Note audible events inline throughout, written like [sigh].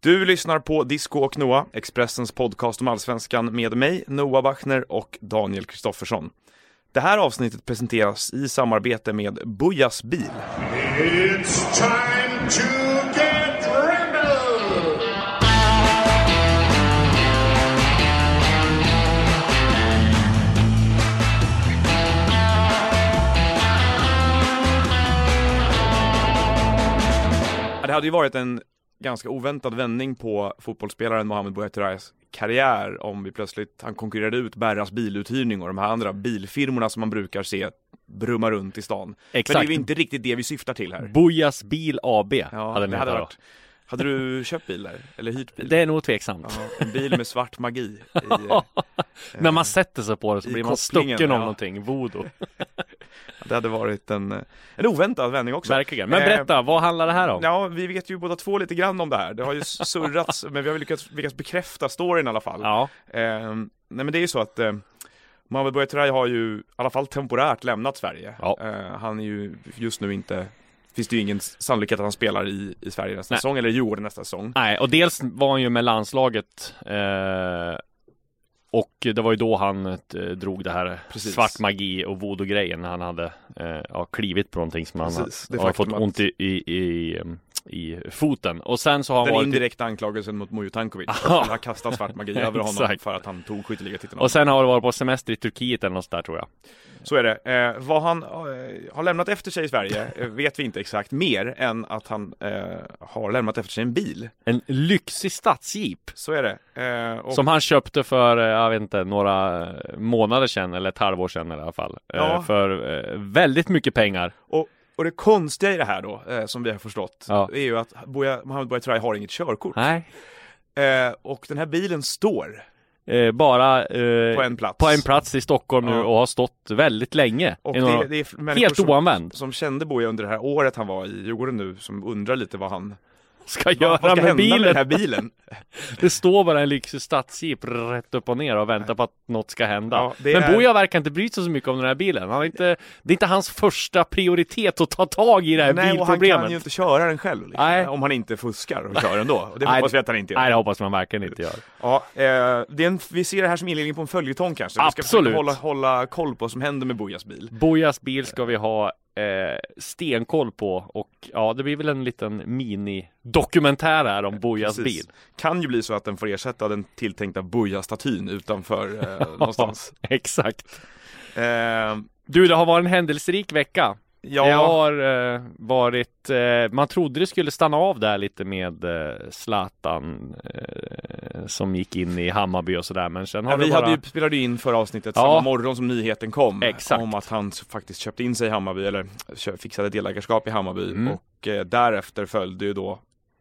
Du lyssnar på Disco och Noah, Expressens podcast om allsvenskan med mig, Noah Bachner och Daniel Kristoffersson. Det här avsnittet presenteras i samarbete med Bujas bil. It's time to get rebel! Det hade ju varit en ganska oväntad vändning på fotbollsspelaren Mohamed Bouattarayas karriär om vi plötsligt, han konkurrerade ut Berras biluthyrning och de här andra bilfirmorna som man brukar se brumma runt i stan. Men det är Exakt. ju inte riktigt det vi syftar till här. Bojas bil AB Ja, hade det hade då. varit. Hade du köpt bil där? Eller hyrt bil? Det är nog tveksamt. Ja, en bil med svart magi i, [laughs] eh, När man sätter sig på det så blir man stucken av ja. någonting, voodoo. [laughs] Det hade varit en, eh, en oväntad vändning också Verkligen. Men Eh, berätta, vad handlar det här om? Ja, vi vet ju båda två lite grann om det här. Det har ju [laughs] surrats, men vi har lyckats, lyckats bekräfta storyn i alla fall. Ja, Eh, nej men det är ju så att eh, Mohamed Bouattaraj har ju i alla fall temporärt lämnat Sverige. Ja. Eh, han är ju just nu inte, finns det ju ingen sannolikhet att han spelar i, i Sverige nästa Nej. säsong, eller i Djurgården nästa säsong. nej, och dels var han ju med landslaget eh, och det var ju då han eh, drog det här Precis. svart magi och voodoo-grejen när han hade eh, ja, klivit på någonting som Precis, han har fått att- ont i, i, i, i foten. Och sen så har han Den varit indirekta anklagelsen mot Mujo Tankovic, [laughs] han har kastat svart magi över honom [laughs] för att han tog skytteligatiteln. och sen har det varit på semester i Turkiet eller något sånt där tror jag. Så är det. Eh, vad han eh, har lämnat efter sig i Sverige eh, vet vi inte exakt mer än att han eh, har lämnat efter sig en bil. En lyxig stadsjeep Så är det. Eh, och Som han köpte för, jag vet inte, några månader sedan eller ett halvår sedan i alla fall. Ja. För väldigt mycket pengar. Och, och det konstiga i det här då, eh, som vi har förstått, Ja. är ju att Mohamed Bouattaraj har inget körkort. Nej. Eh, och den här bilen står Eh, bara eh, på en plats. på en plats i Stockholm nu Ja. och har stått väldigt länge. Och I några- det, det är helt som, oanvänd. som kände Boja under det här året han var i Djurgården nu, som undrar lite vad han Ska göra vad ska med bilen. med den här bilen. [laughs] Det står bara en lyxig stadsjeep rätt upp och ner och väntar på att något ska hända. Ja, Men är- Boja verkar inte bry sig så mycket om den här bilen. Han inte, det är inte hans första prioritet att ta tag i det här Nej, och han bilproblemet. kan ju inte köra den själv. Liksom, Nej. Om han inte fuskar och kör ändå. Och det Nej, hoppas vi att han inte gör. Nej, det hoppas man verkligen inte gör. Ja, eh, det är en, vi ser det här som inledning på en följetong kanske. Vi ska Absolut. hålla, hålla koll på vad som händer med Bojas bil. Bojas bil ska vi ha eh, stenkoll på och ja, det blir väl en liten mini-dokumentär här om Bojas Precis. bil. Kan ju bli så att den får ersätta den tilltänkta Boja-statyn utanför eh, [laughs] någonstans. Exakt. Eh, Du, det har varit en händelserik vecka. Det har eh, varit, eh, man trodde det skulle stanna av där lite med eh, Zlatan eh, som gick in i Hammarby och sådär, men sen har ja, det vi bara... hade ju, spelade ju in förra avsnittet Ja. samma morgon som nyheten kom. Exakt. Om att han faktiskt köpte in sig i Hammarby, eller fixade delägarskap i Hammarby. Mm. Och eh, därefter följde ju då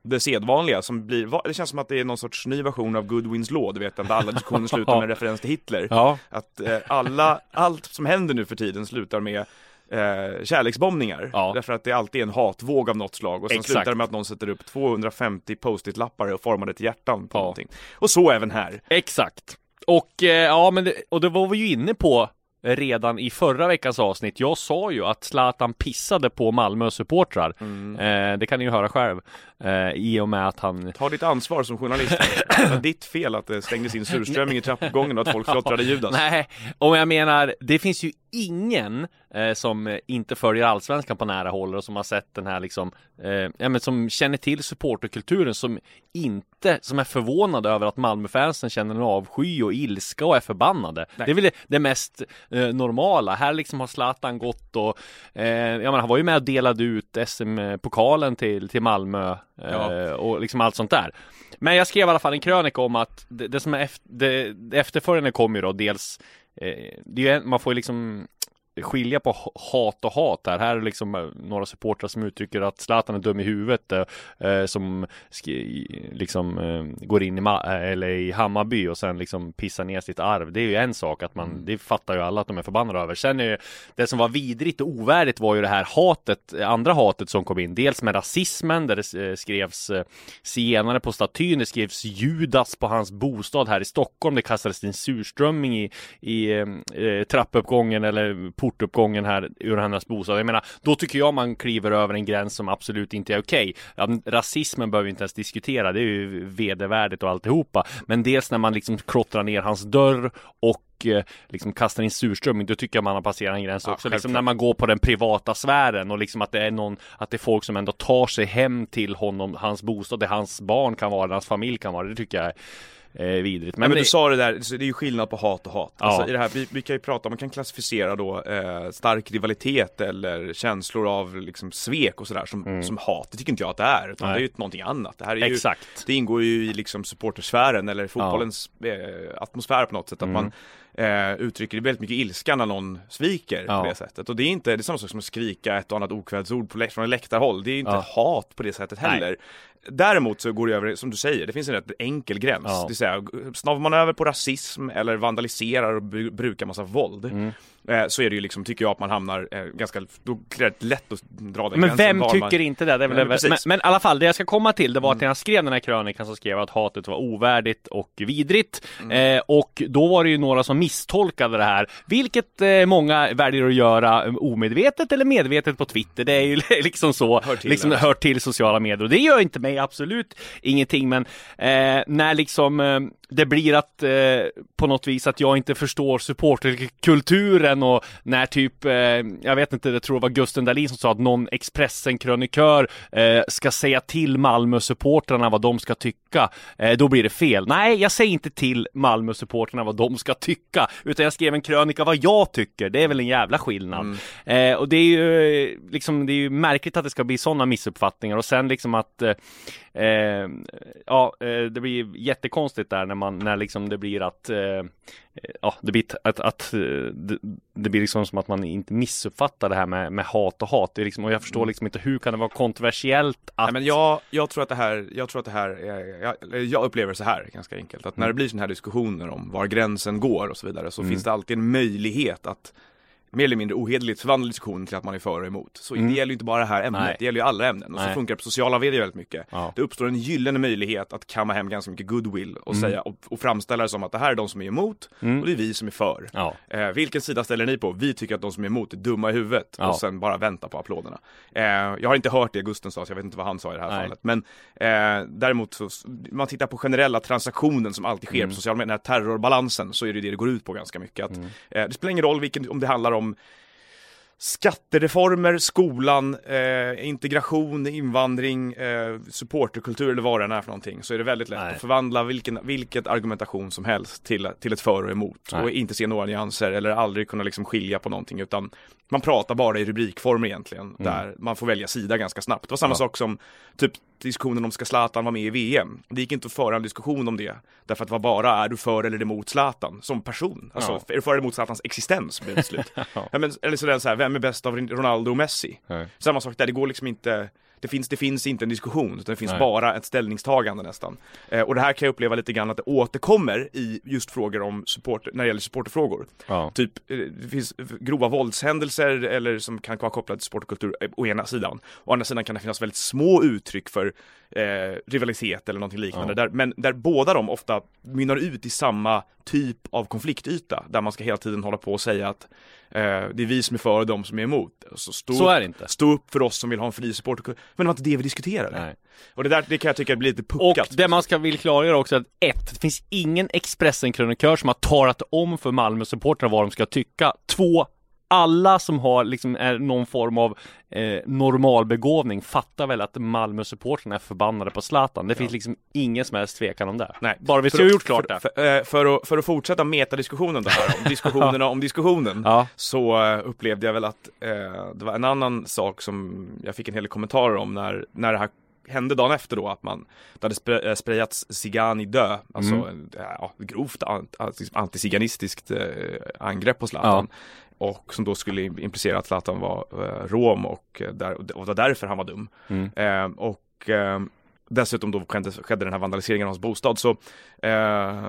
det sedvanliga som blir, det känns som att det är någon sorts ny version av Goodwins law, du vet, där alla diskussioner [laughs] slutar med en referens till Hitler. Ja, Att eh, alla, allt som händer nu för tiden slutar med eh, kärleksbombningar. Ja. Därför att det är alltid en hatvåg av något slag och sen Exakt. slutar det med att någon sätter upp 250 post-it-lappar och formar det till hjärtan på Ja. någonting. Och så även här. exakt. Och eh, ja, men det, och det var vi ju inne på redan i förra veckans avsnitt. Jag sa ju att Zlatan pissade på Malmö supportrar. Eh, det kan ni ju höra själv. Eh, I och med att han Ta ditt ansvar som journalist. [coughs] Det var ditt fel att det stängdes in surströmming i trappuppgången och att folk klottrade Judas. Nej, och jag menar, det finns ju ingen eh, som inte följer allsvenskan på nära håll och som har sett den här liksom, eh, ja men som känner till supporterkulturen som inte, som är förvånad över att Malmöfansen känner en avsky och ilska och är förbannade. Det är väl det, det mest eh, normala. Här liksom har Zlatan gått och, eh, jag menar, han var ju med och delade ut SM-pokalen till, till Malmö eh, Ja. och liksom allt sånt där. Men jag skrev i alla fall en krönika om att det, det som är efter, det, efterföljande kommer ju då dels Eh, det är ju en, man får ju liksom skilja på ha- hat och hat här. Här är det liksom eh, några supportrar som uttrycker att Zlatan är dum i huvudet eh, eh, som liksom eh, går in i, Ma- eh, eller i Hammarby och sen liksom pissar ner sitt arv. Det är ju en sak att man, det fattar ju alla att de är förbannade över. Sen är ju det som var vidrigt och ovärdigt var ju det här hatet, andra hatet som kom in. Dels med rasismen där det skrevs zigenare på statyn, det skrevs Judas på hans bostad här i Stockholm, det kastades in surströmming i, i eh, trappuppgången eller portuppgången här ur hennes bostad. Jag menar, då tycker jag man kliver över en gräns som absolut inte är okej. Ja, rasismen behöver vi inte ens diskutera, det är ju vedervärdigt och alltihopa. Men dels när man liksom klottrar ner hans dörr och eh, liksom kastar in surströmming, då tycker jag man har passerat en gräns Ja, också. Liksom när man går på den privata sfären och liksom att det är någon, att det är folk som ändå tar sig hem till honom, hans bostad, där hans barn kan vara, hans familj kan vara. Det tycker jag är eh, vidrigt. Men, men det- du sa det där, så det är ju skillnad på hat och hat. Ja. Alltså, i det här, vi, vi kan ju prata om, man kan klassificera då eh, stark rivalitet eller känslor av liksom svek och sådär som, som hat. Det tycker inte jag att det är, utan Mm. Nej. det är ju någonting annat. Det här är ju, Exakt. det ingår ju i liksom supportersfären eller fotbollens eh, atmosfär på något sätt. Att man eh, uttrycker väldigt mycket ilska när någon sviker Ja. på det sättet. Och det är inte, det är samma sak som att skrika ett och annat okvädsord på från en läktarhåll. Det är inte Ja. hat på det sättet heller. Däremot så går det över, som du säger, det finns en rätt enkel gräns. Ja. Det vill säga, snavar man över på rasism eller vandaliserar och bru- brukar massa våld Mm. eh, så är det ju liksom, tycker jag, att man hamnar eh, ganska, då är det lätt att dra den Men gränsen. vem var tycker man... inte det? det är väl, Ja, men. Mm. men, i alla fall, det jag ska komma till det var att när jag skrev den här krönikan så skrev jag att hatet var ovärdigt och vidrigt. Mm. Eh, och då var det ju några som misstolkade det här, vilket eh, många väljer att göra eh, omedvetet eller medvetet på Twitter. Det är ju [laughs] liksom så, Hör till liksom det. hör till sociala medier. Och det gör inte mig absolut ingenting, men eh, när liksom eh, det blir att eh, på något vis att jag inte förstår supporterkulturen och när typ, eh, jag vet inte, jag tror det var Gusten Dahlin som sa att någon Expressen-krönikör eh, ska säga till Malmö-supportrarna vad de ska tycka, eh, då blir det fel. Nej, jag säger inte till Malmö-supportrarna vad de ska tycka, utan jag skrev en krönika vad jag tycker. Det är väl en jävla skillnad. Eh, och det är ju eh, liksom, det är ju märkligt att det ska bli sådana missuppfattningar och sen liksom att eh, Eh, ja, eh, det blir jättekonstigt där när man, när liksom det blir att eh, Ja, det blir att, att eh, det, det blir liksom som att man inte missuppfattar det här med, med hat och hat. Det är liksom, och jag förstår liksom inte hur kan det vara kontroversiellt att Nej, men jag, jag tror att det här, jag tror att det här, är, jag, jag upplever så här ganska enkelt, att när det blir sådana här diskussioner om var gränsen går och så vidare så finns det alltid en möjlighet att mer eller mindre ohederligt förvandla diskussionen till att man är för och emot. Så det gäller ju inte bara det här ämnet, Nej. det gäller ju alla ämnen. Och så Nej. funkar det på sociala medier väldigt mycket. Ja. Det uppstår en gyllene möjlighet att kamma hem ganska mycket goodwill och säga och, och framställa det som att det här är de som är emot och det är vi som är för. Ja. Eh, vilken sida ställer ni på? Vi tycker att de som är emot är dumma i huvudet Ja. och sen bara vänta på applåderna. Eh, jag har inte hört det Gusten sa, så jag vet inte vad han sa i det här Nej. fallet. Men eh, däremot så, man tittar på generella transaktionen som alltid sker Mm. på sociala medier, den här terrorbalansen, så är det det det går ut på ganska mycket. Att, Mm. eh, det spelar ingen roll vilken, om det handlar om Skattereformer, skolan, eh, integration, invandring, eh, supporterkultur eller vad det än är för någonting så är det väldigt lätt Nej. att förvandla vilken, vilket argumentation som helst till, till ett för och emot Nej. och inte se några nyanser eller aldrig kunna liksom skilja på någonting utan man pratar bara i rubrikform egentligen där man får välja sida ganska snabbt. Det var samma Mm. Ja. sak som typ diskussionen om ska Zlatan vara med i VM. Det gick inte att föra en diskussion om det därför att det var bara är du för eller emot Zlatan som person? Alltså Ja. är du för eller emot Zlatans existens blev det slut. [laughs] ja. men, eller sådär så här, vem är bäst av Ronaldo och Messi? Nej. Samma sak där, det går liksom inte det finns, det finns inte en diskussion, utan det finns Nej. bara ett ställningstagande nästan. Eh, och det här kan jag uppleva lite grann att det återkommer i just frågor om support, när det gäller supporterfrågor. Ja. Typ, eh, det finns grova våldshändelser eller som kan vara kopplade till sportkultur eh, å ena sidan. Å andra sidan kan det finnas väldigt små uttryck för eh, rivalitet eller någonting liknande. Ja. Där, men där båda de ofta mynnar ut i samma typ av konfliktyta. Där man ska hela tiden hålla på och säga att eh, det är vi som är för och de som är emot. Så, stå, Så är det inte. stå upp för oss som vill ha en fri supporterkultur. Men det var inte det vi diskuterade. Nej. Och det där det kan jag tycka blir lite Och puckat. det man ska vill klargöra också är att ett, det finns ingen Expressen-krönikör som har talat om för Malmö-supportrarna vad de ska tycka. Två, alla som har liksom är någon form av eh, normalbegåvning fattar väl att Malmö-supportrarna är förbannade på Zlatan. Det finns liksom ingen som helst tvekan om det. Nej. Bara vi För ska ha att- gjort klart det. för, för, eh, för, att, för att fortsätta metadiskussionen det här, om [laughs] diskussionerna om diskussionen, Ja. så eh, upplevde jag väl att eh, det var en annan sak som jag fick en hel del kommentarer om när, när det här hände dagen efter då att man, det hade eh, sprayats Zigani dö, alltså Mm. en, ja, grovt ant, anti- antiziganistiskt eh, angrepp på Zlatan. Och som då skulle implicera att Zlatan var eh, rom och, eh, där, och det var därför han var dum. Mm. Eh, och eh, dessutom då skedde, skedde den här vandaliseringen av hans bostad så, eh,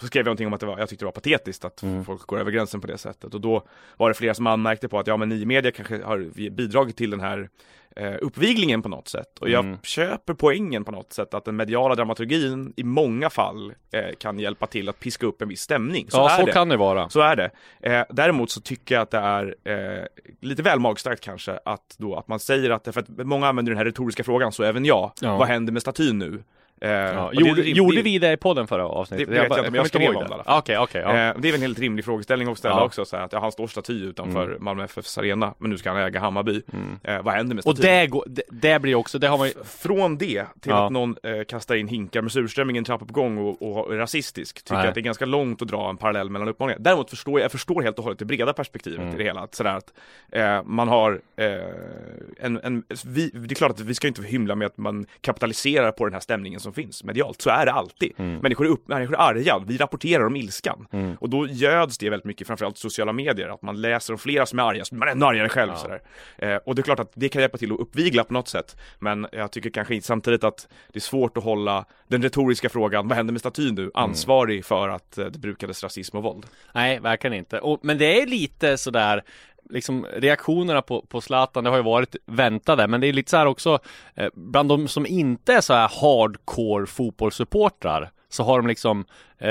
så skrev jag någonting om att det var, jag tyckte det var patetiskt att Mm. folk går över gränsen på det sättet och då var det flera som anmärkte på att ja men ni i media kanske har bidragit till den här eh, uppviglingen på något sätt. Och jag Mm. köper poängen på något sätt att den mediala dramaturgin i många fall eh, kan hjälpa till att piska upp en viss stämning. Så ja, så det. kan det vara. Så är det. Eh, däremot så tycker jag att det är eh, lite väl magstarkt kanske att, då, att man säger att, för att många använder den här retoriska frågan, så även jag, Ja. vad händer med statyn nu? Eh, Ja, och det- gjorde, det- gjorde det- vi det i podden förra avsnittet? Det vet jag bara- inte, men jag skrev om det i alla Ah, Okej, okej. ja. Eh, det är väl en helt rimlig frågeställning att ställa Ja. också, så här, att ja, han står staty utanför Malmö FFs arena, men nu ska han äga Hammarby. Mm. Eh, vad händer med Och statyn? det, går, det, det blir också, det har man ju... Från det till att någon eh, kastar in hinkar med surströmming i en trappuppgång och, och är rasistisk, tycker Nej. jag att det är ganska långt att dra en parallell mellan uppmaningar. Däremot förstår jag, jag förstår helt och hållet det breda perspektivet Mm. i det hela. Att, sådär att eh, man har eh, en, en vi, det är klart att vi ska inte hymla med att man kapitaliserar på den här stämningen som finns medialt. Så är det alltid. Människor, är upp, människor är arga, vi rapporterar om ilskan. Mm. Och då göds det väldigt mycket, framförallt sociala medier, att man läser om flera som är arga, så blir man ännu argare själv. Ja. Sådär. Eh, och det är klart att det kan hjälpa till att uppvigla på något sätt. Men jag tycker kanske samtidigt att det är svårt att hålla den retoriska frågan, vad händer med statyn nu, ansvarig för att eh, det brukades rasism och våld. Nej, verkligen inte. Och, men det är lite sådär Liksom reaktionerna på, på Zlatan, det har ju varit väntade, men det är lite så här också eh, Bland de som inte är så här hardcore fotbollssupportrar Så har de liksom eh,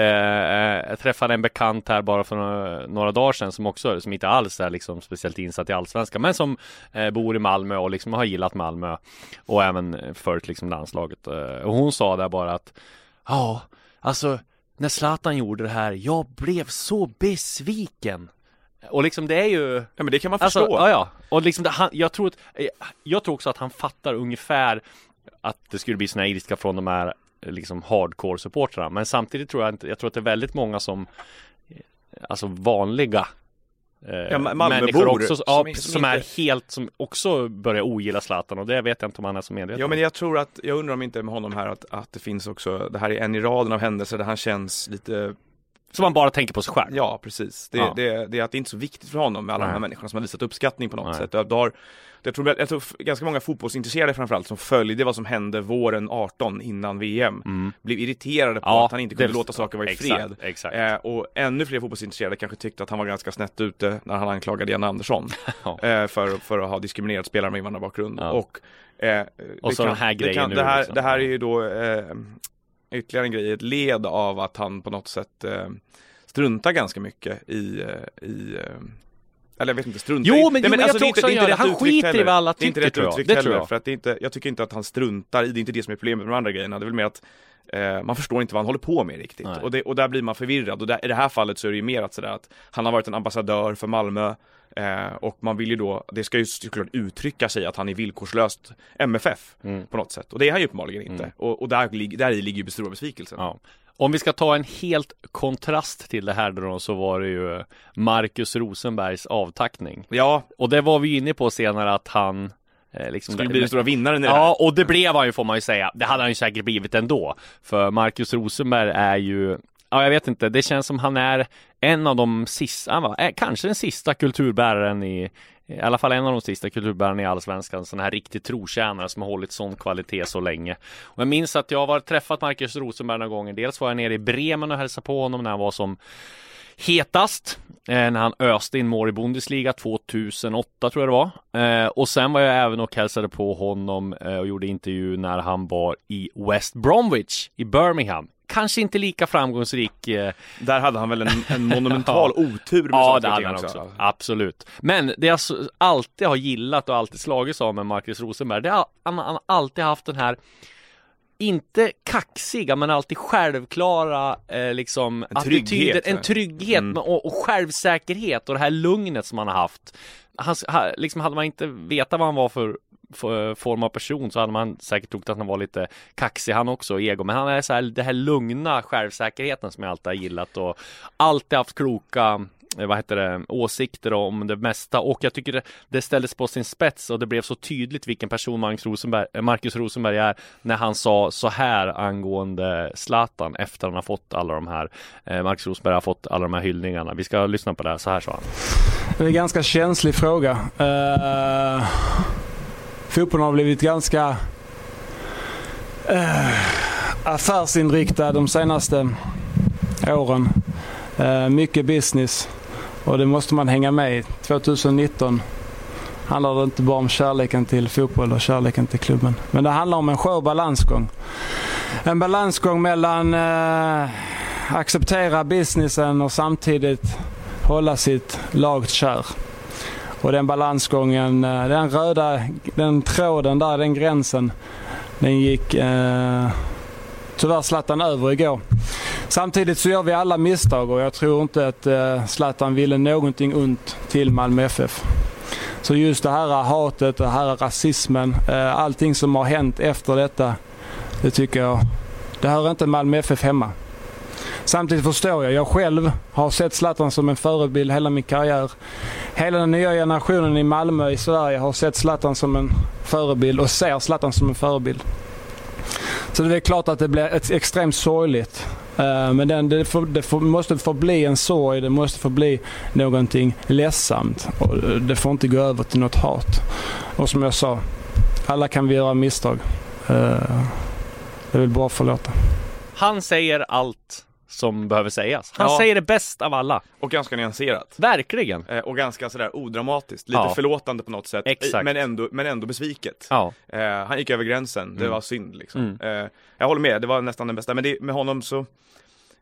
Jag träffade en bekant här bara för några, några dagar sedan som också, som inte alls är liksom speciellt insatt i Allsvenskan Men som eh, bor i Malmö och liksom har gillat Malmö Och även följt liksom landslaget eh, Och hon sa där bara att Ja, alltså när Zlatan gjorde det här, jag blev så besviken. Och liksom det är ju Ja men det kan man Alltså, förstå. ja, ja. Och liksom det, han, jag tror att, eh, jag tror också att han fattar ungefär att det skulle bli såna här ilska från de här eh, liksom hardcore-supportrarna. Men samtidigt tror jag inte, jag tror att det är väldigt många som, eh, alltså vanliga eh, Ja, människor också, som ja, som, som är inte- helt, som också börjar ogilla Zlatan och det vet jag inte om han är så medveten Ja men jag tror att, jag undrar om inte med honom här att, att det finns också, det här är en i raden av händelser där han känns lite Som man bara tänker på sig själv. Ja, precis. Det, Ja. Det, det är att det är inte så viktigt för honom med alla de här Nej. människorna som har visat uppskattning på något Nej. sätt. Jag, har, jag, tror, jag tror ganska många fotbollsintresserade framförallt som följde vad som hände våren 18 innan VM Mm. blev irriterade på Ja, att han inte kunde det- låta saker vara i fred. Exakt. Eh, och ännu fler fotbollsintresserade kanske tyckte att han var ganska snett ute när han anklagade Jan Andersson [laughs] eh, för, för att ha diskriminerat spelare med invandrarbakgrund. Ja. Och, eh, Och det så den här det, grejen kan, nu, det, här, liksom. det här är ju då eh, ytterligare en grej, ett led av att han på något sätt eh, struntar ganska mycket i, eh, i eh, eller jag vet inte, strunta Jo, men- Nej, jo, men jag alltså, tror det är också inte- han gör det. Han skiter i vad alla Det är inte tycker, rätt tror jag. Det heller, tror jag. För att det är inte, jag tycker inte att han struntar i, det är inte det som är problemet med de andra grejerna. Det är väl mer att eh, man förstår inte vad han håller på med riktigt. Och, det, och där blir man förvirrad. Och där, i det här fallet så är det ju mer att sådär att han har varit en ambassadör för Malmö eh, och man vill ju då, det ska ju såklart uttrycka sig att han är villkorslöst MFF Mm. på något sätt. Och det är han ju uppenbarligen inte. Mm. Och, och där, där i ligger ju stora besvikelsen. Ja. Om vi ska ta en helt kontrast till det här då så var det ju Marcus Rosenbergs avtackning. Ja, Och det var vi inne på senare att han eh, liksom skulle bli den stora vinnaren i det här. Ja, och det blev han ju får man ju säga. Det hade han ju säkert blivit ändå. För Marcus Rosenberg är ju Ja, jag vet inte. Det känns som han är en av de sista, var, eh, kanske den sista kulturbäraren i i alla fall en av de sista kulturbärarna i Allsvenskan, sån här riktig trotjänare som har hållit sån kvalitet så länge. Och jag minns att jag har träffat Marcus Rosenberg några gånger. Dels var jag nere i Bremen och hälsade på honom när han var som hetast eh, när han öste in mål i Bundesliga 2008 tror jag det var. Eh, och sen var jag även och hälsade på honom eh, och gjorde intervju när han var i West Bromwich i Birmingham. Kanske inte lika framgångsrik eh, Där hade han väl en, en [laughs] monumental otur med Ja, det hade han också. Absolut. Men det jag alltid har gillat och alltid slagits av med Marcus Rosenberg, det är han, har alltid haft den här inte kaxiga men alltid självklara eh, liksom En trygghet, attityden, en trygghet Mm. och, och självsäkerhet och det här lugnet som han har haft. Han, ha- liksom hade man inte vetat vad han var för form av person så hade man säkert trott att han var lite kaxig han också, ego. Men han är så här, det här lugna självsäkerheten som jag alltid har gillat och alltid haft kloka eh, vad heter det, åsikter om det mesta och jag tycker det, det ställdes på sin spets och det blev så tydligt vilken person Marcus Rosenberg, eh, Marcus Rosenberg är när han sa så här angående Zlatan efter han har fått alla de här eh, Marcus Rosenberg har fått alla de här hyllningarna. Vi ska lyssna på det här, så här sa han. Det är en ganska känslig fråga. Uh, fotbollen har blivit ganska uh, affärsinriktad de senaste åren. Uh, mycket business och det måste man hänga med i. 2019 handlar det inte bara om kärleken till fotboll och kärleken till klubben. Men det handlar om en skör balansgång. En balansgång mellan eh, acceptera businessen och samtidigt hålla sitt lag kär. Och den balansgången, eh, den röda, den tråden där, den gränsen, den gick eh, tyvärr Zlatan över igår. Samtidigt så gör vi alla misstag och jag tror inte att eh, Zlatan ville någonting ont till Malmö FF. Så just det här hatet, det här rasismen, eh, allting som har hänt efter detta, det tycker jag, det hör inte Malmö FF hemma. Samtidigt förstår jag, jag själv har sett Zlatan som en förebild hela min karriär. Hela den nya generationen i Malmö i Sverige har sett Zlatan som en förebild och ser Zlatan som en förebild. Så det är klart att det blir extremt sorgligt. Eh, men den, det, får, det får, måste få bli en sorg, det måste få bli någonting ledsamt. Och det får inte gå över till något hat. Och som jag sa, alla kan vi göra misstag. Eh, jag vill bara förlåta. Han säger allt som behöver sägas. Han Ja. säger det bäst av alla. Och ganska nyanserat. Verkligen. Eh, Och ganska sådär odramatiskt, lite Ja. förlåtande på något sätt. Exakt. Men ändå, men ändå besviket. Ja. Eh, han gick över gränsen, det Mm. var synd liksom. Mm. Eh, jag håller med, det var nästan den bästa. Men det, med honom så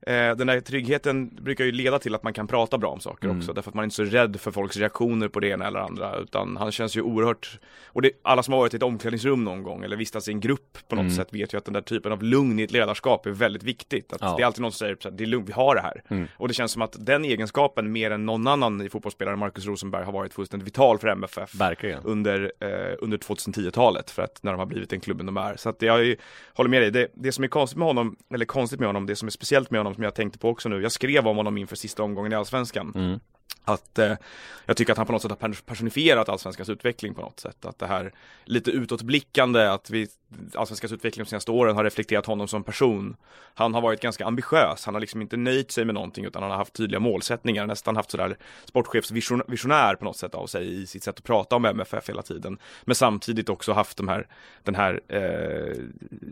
Eh, den där tryggheten brukar ju leda till att man kan prata bra om saker Mm. också Därför att man är inte så rädd för folks reaktioner på det ena eller andra Utan han känns ju oerhört Och det, alla som har varit i ett omklädningsrum någon gång eller vistats i en grupp på något Mm. sätt vet ju att den där typen av lugn i ett ledarskap är väldigt viktigt att Ja. Det är alltid någon som säger här, det är lugnt, vi har det här Mm. Och det känns som att den egenskapen mer än någon annan i fotbollsspelaren Marcus Rosenberg har varit fullständigt vital för MFF Verkligen. under, eh, under 2010-talet för att när de har blivit den klubben de är. Så att jag håller med dig, det, det som är konstigt med honom, eller konstigt med honom, det som är speciellt med honom som jag tänkte på också nu, jag skrev om honom inför sista omgången i Allsvenskan. Mm. Att eh, jag tycker att han på något sätt har personifierat Allsvenskans utveckling på något sätt. Att det här lite utåtblickande, att vi, Allsvenskans utveckling de senaste åren har reflekterat honom som person. Han har varit ganska ambitiös, han har liksom inte nöjt sig med någonting utan han har haft tydliga målsättningar, nästan haft sådär sportchefsvisionär på något sätt av sig i sitt sätt att prata om MFF hela tiden. Men samtidigt också haft de här, den här, eh,